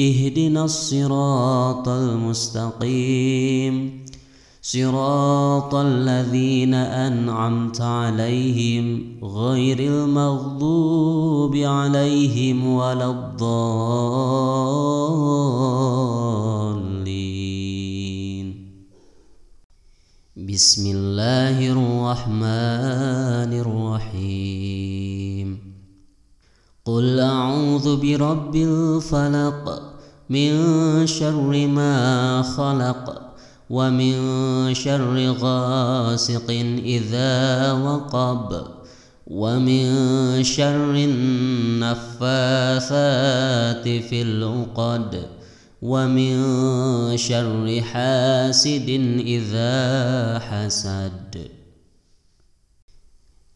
اهدنا الصراط المستقيم. صراط الذين أنعمت عليهم غير المغضوب عليهم ولا الضالين. بسم الله الرحمن قل أعوذ برب الفلق من شر ما خلق ومن شر غاسق إذا وقب ومن شر النفاثات في العقد ومن شر حاسد إذا حسد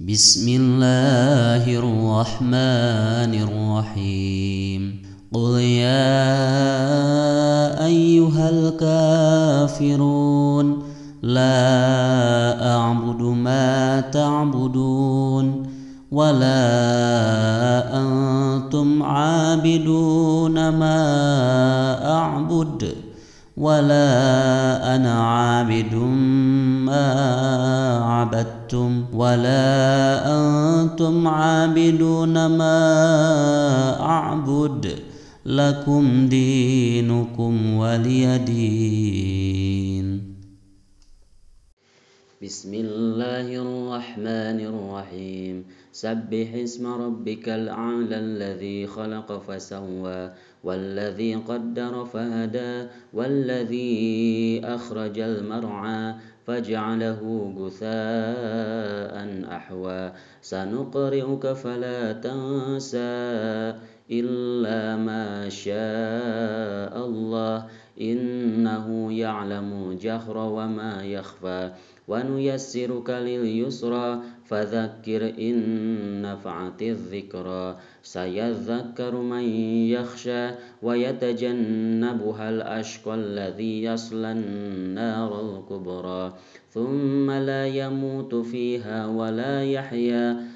بسم الله الرحمن الرحيم. قل يا أيها الكافرون لا أعبد ما تعبدون ولا أنتم عابدون ما أعبد. ولا أنا عابد ما عبدتم ولا أنتم عابدون ما أعبد لكم دينكم ولي دين. بسم الله الرحمن الرحيم. سبح اسم ربك الأعلى الذي خلق فسوى. والذي قدر فهدى والذي أخرج المرعى فاجعله غثاء أحوى. سنقرئك فلا تنسى إلا ما شاء الله إنه يعلم جهر وما يخفى. ونيسرك لليسرى فذكر إن نفعت الذكرى. سيذكر من يخشى ويتجنبها الأشقى الذي يصلى النار الكبرى. ثم لا يموت فيها ولا يحيا.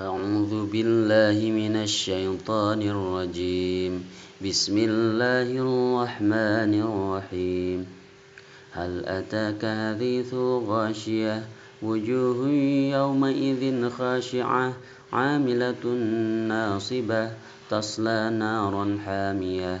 أعوذ بالله من الشيطان الرجيم. بسم الله الرحمن الرحيم. هل أتاك حديث غاشية؟ وجوه يومئذ خاشعة عاملة ناصبة تصلى نارا حامية.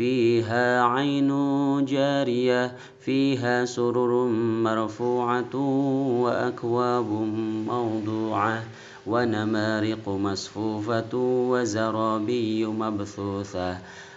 فيها عين جارية فيها سرر مرفوعة وأكواب موضوعة ونمارق مصفوفة وزرابي مبثوثة.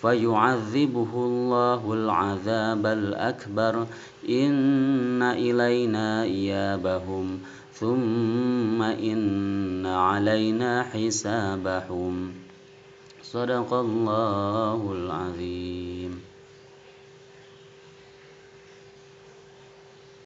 فيعذبه الله العذاب الأكبر. إن إلينا إيابهم ثم إن علينا حسابهم. صدق الله العظيم.